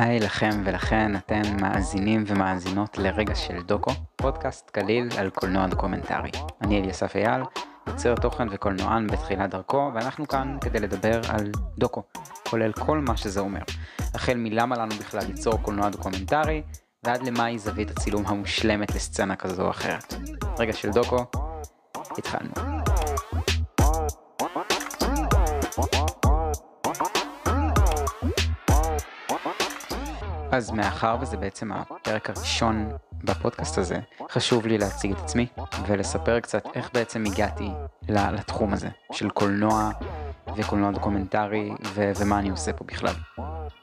היי לכם ולכן, אתם מאזינים ומאזינות לרגע של דוקו, פודקאסט קליל על קולנוע דוקומנטרי. אני אליסף אייל, יוצר תוכן וקולנוען בתחילת דרכו, ואנחנו כאן כדי לדבר על דוקו, כולל כל מה שזה אומר. החל מלמה לנו בכלל ליצור קולנוע דוקומנטרי, ועד למהי זווית הצילום המושלמת לסצנה כזו או אחרת. רגע של דוקו, התחלנו. אז מאחר וזה בעצם הפרק הראשון בפודקאסט הזה, חשוב לי להציג את עצמי ולספר קצת איך בעצם הגעתי לתחום הזה של קולנוע וקולנוע דוקומנטרי ו- ומה אני עושה פה בכלל.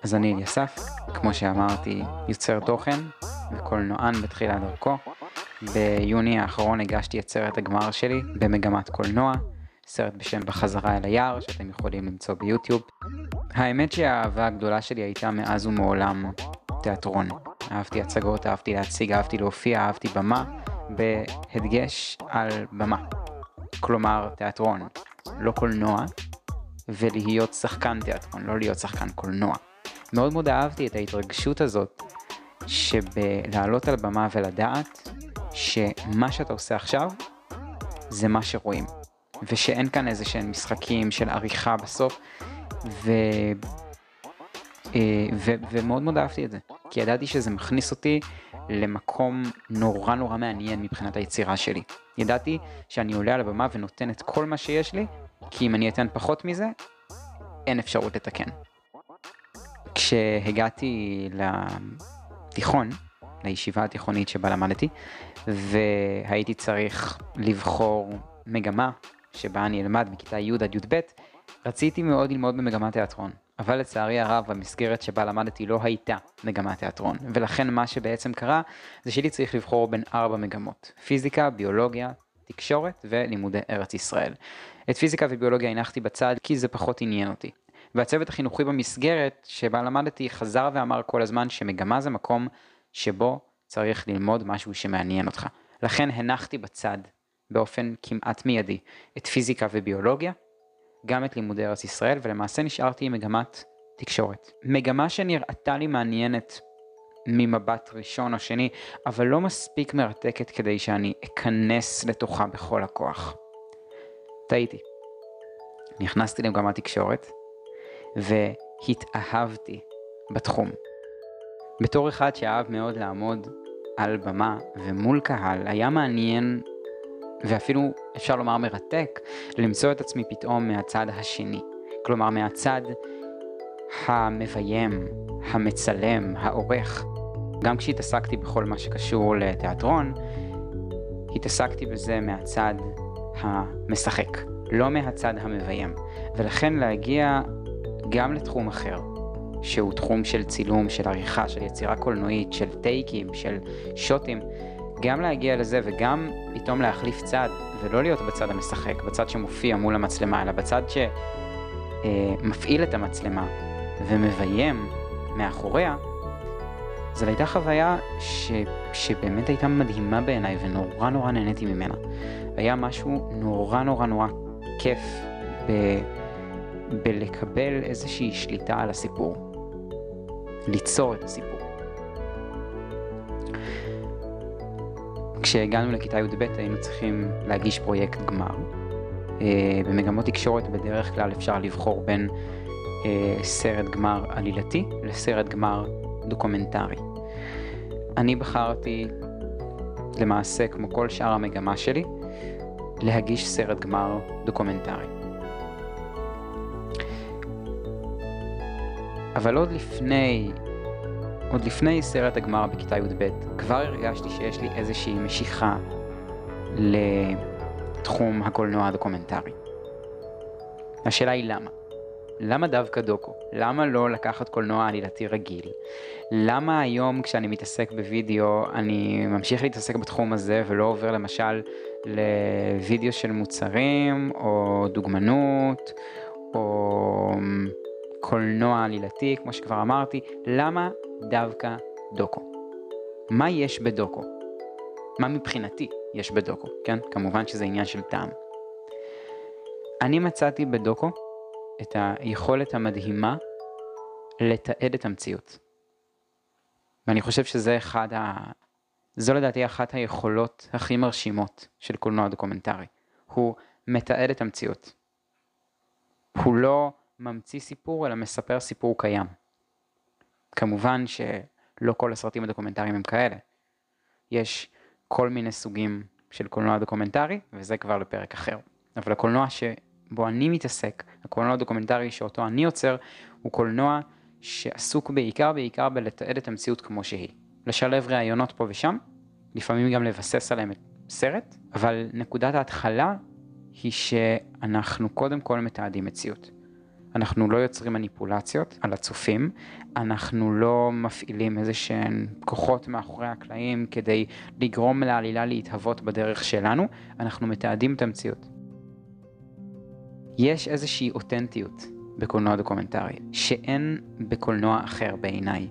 אז אני אליסף, כמו שאמרתי, יוצר תוכן וקולנוען בתחילת דרכו. ביוני האחרון הגשתי את סרט הגמר שלי במגמת קולנוע, סרט בשם בחזרה אל היער שאתם יכולים למצוא ביוטיוב. האמת שהאהבה הגדולה שלי הייתה מאז ומעולם תיאטרון. אהבתי הצגות, אהבתי להציג, אהבתי להופיע, אהבתי במה, בהדגש על במה. כלומר, תיאטרון, לא קולנוע, ולהיות שחקן תיאטרון, לא להיות שחקן קולנוע. מאוד מאוד אהבתי את ההתרגשות הזאת שבלעלות על במה ולדעת שמה שאתה עושה עכשיו זה מה שרואים, ושאין כאן איזה שהם משחקים של עריכה בסוף, ו... אה, ו... ומאוד מאוד אהבתי את זה, כי ידעתי שזה מכניס אותי למקום נורא נורא מעניין מבחינת היצירה שלי. ידעתי שאני עולה על הבמה ונותן את כל מה שיש לי, כי אם אני אתן פחות מזה, אין אפשרות לתקן. כשהגעתי לתיכון, לישיבה התיכונית שבה למדתי, והייתי צריך לבחור מגמה שבה אני אלמד מכיתה י' עד י"ב, רציתי מאוד ללמוד במגמת תיאטרון. אבל לצערי הרב המסגרת שבה למדתי לא הייתה מגמת תיאטרון, ולכן מה שבעצם קרה זה שהייתי צריך לבחור בין ארבע מגמות, פיזיקה, ביולוגיה, תקשורת ולימודי ארץ ישראל. את פיזיקה וביולוגיה הנחתי בצד כי זה פחות עניין אותי. והצוות החינוכי במסגרת שבה למדתי חזר ואמר כל הזמן שמגמה זה מקום שבו צריך ללמוד משהו שמעניין אותך. לכן הנחתי בצד באופן כמעט מיידי את פיזיקה וביולוגיה, גם את לימודי ארץ ישראל, ולמעשה נשארתי עם מגמת תקשורת. מגמה שנראתה לי מעניינת ממבט ראשון או שני, אבל לא מספיק מרתקת כדי שאני אכנס לתוכה בכל הכוח. טעיתי. נכנסתי למגמת תקשורת, והתאהבתי בתחום. בתור אחד שאהב מאוד לעמוד על במה ומול קהל, היה מעניין ואפילו אפשר לומר מרתק למצוא את עצמי פתאום מהצד השני. כלומר מהצד המביים, המצלם, העורך. גם כשהתעסקתי בכל מה שקשור לתיאטרון, התעסקתי בזה מהצד המשחק, לא מהצד המביים. ולכן להגיע גם לתחום אחר, שהוא תחום של צילום, של עריכה, של יצירה קולנועית, של טייקים, של שוטים, גם להגיע לזה וגם פתאום להחליף צד, ולא להיות בצד המשחק, בצד שמופיע מול המצלמה, אלא בצד שמפעיל את המצלמה ומביים מאחוריה, זו הייתה חוויה ש... שבאמת הייתה מדהימה בעיניי ונורא נורא נהניתי ממנה. היה משהו נורא נורא נורא כיף ב... בלקבל איזושהי שליטה על הסיפור. ליצור את הסיפור. כשהגענו לכיתה י"ב היינו צריכים להגיש פרויקט גמר. אה, במגמות תקשורת בדרך כלל אפשר לבחור בין אה, סרט גמר עלילתי לסרט גמר דוקומנטרי. אני בחרתי למעשה, כמו כל שאר המגמה שלי, להגיש סרט גמר דוקומנטרי. אבל עוד לפני עוד לפני סרט הגמר בכיתה י"ב, כבר הרגשתי שיש לי איזושהי משיכה לתחום הקולנוע הדוקומנטרי. השאלה היא למה? למה דווקא דוקו? למה לא לקחת קולנוע עלילתי רגיל? למה היום כשאני מתעסק בווידאו אני ממשיך להתעסק בתחום הזה ולא עובר למשל לוידאו של מוצרים או דוגמנות או קולנוע עלילתי כמו שכבר אמרתי? למה דווקא דוקו. מה יש בדוקו? מה מבחינתי יש בדוקו, כן? כמובן שזה עניין של טעם. אני מצאתי בדוקו את היכולת המדהימה לתעד את המציאות. ואני חושב שזה אחד ה... זו לדעתי אחת היכולות הכי מרשימות של קולנוע דוקומנטרי. הוא מתעד את המציאות. הוא לא ממציא סיפור, אלא מספר סיפור קיים. כמובן שלא כל הסרטים הדוקומנטריים הם כאלה. יש כל מיני סוגים של קולנוע דוקומנטרי, וזה כבר לפרק אחר. אבל הקולנוע שבו אני מתעסק, הקולנוע הדוקומנטרי שאותו אני יוצר, הוא קולנוע שעסוק בעיקר בעיקר בלתעד את המציאות כמו שהיא. לשלב ראיונות פה ושם, לפעמים גם לבסס עליהם את סרט, אבל נקודת ההתחלה היא שאנחנו קודם כל מתעדים מציאות. אנחנו לא יוצרים מניפולציות על הצופים, אנחנו לא מפעילים איזה שהן כוחות מאחורי הקלעים כדי לגרום לעלילה להתהוות בדרך שלנו, אנחנו מתעדים את המציאות. יש איזושהי אותנטיות בקולנוע דוקומנטרי, שאין בקולנוע אחר בעיניי.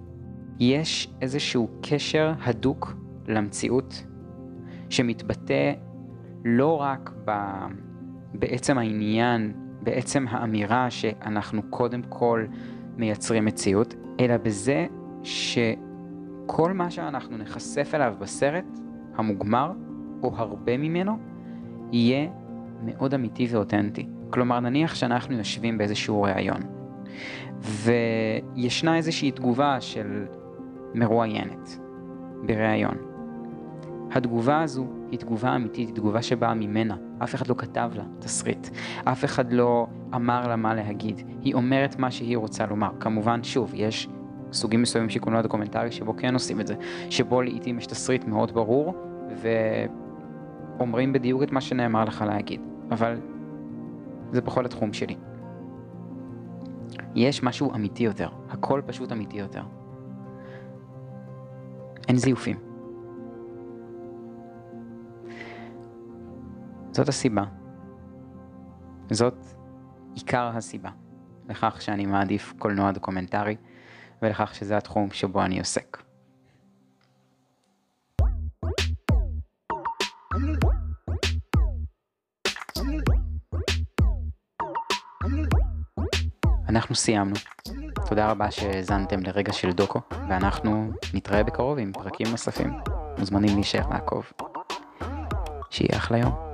יש איזשהו קשר הדוק למציאות, שמתבטא לא רק ב... בעצם העניין, בעצם האמירה שאנחנו קודם כל מייצרים מציאות, אלא בזה שכל מה שאנחנו נחשף אליו בסרט המוגמר, או הרבה ממנו, יהיה מאוד אמיתי ואותנטי. כלומר, נניח שאנחנו יושבים באיזשהו ראיון, וישנה איזושהי תגובה של מרואיינת בראיון. התגובה הזו היא תגובה אמיתית, היא תגובה שבאה ממנה. אף אחד לא כתב לה תסריט, אף אחד לא אמר לה מה להגיד. היא אומרת מה שהיא רוצה לומר. כמובן, שוב, יש סוגים מסוימים של קולנוע דוקומנטרי שבו כן עושים את זה, שבו לעיתים יש תסריט מאוד ברור, ואומרים בדיוק את מה שנאמר לך להגיד. אבל זה בכל התחום שלי. יש משהו אמיתי יותר, הכל פשוט אמיתי יותר. אין זיופים. זאת הסיבה. זאת עיקר הסיבה לכך שאני מעדיף קולנוע דוקומנטרי ולכך שזה התחום שבו אני עוסק. אנחנו סיימנו. תודה רבה שהאזנתם לרגע של דוקו, ואנחנו נתראה בקרוב עם פרקים נוספים. מוזמנים להישאר לעקוב. שיהיה אחלה יום.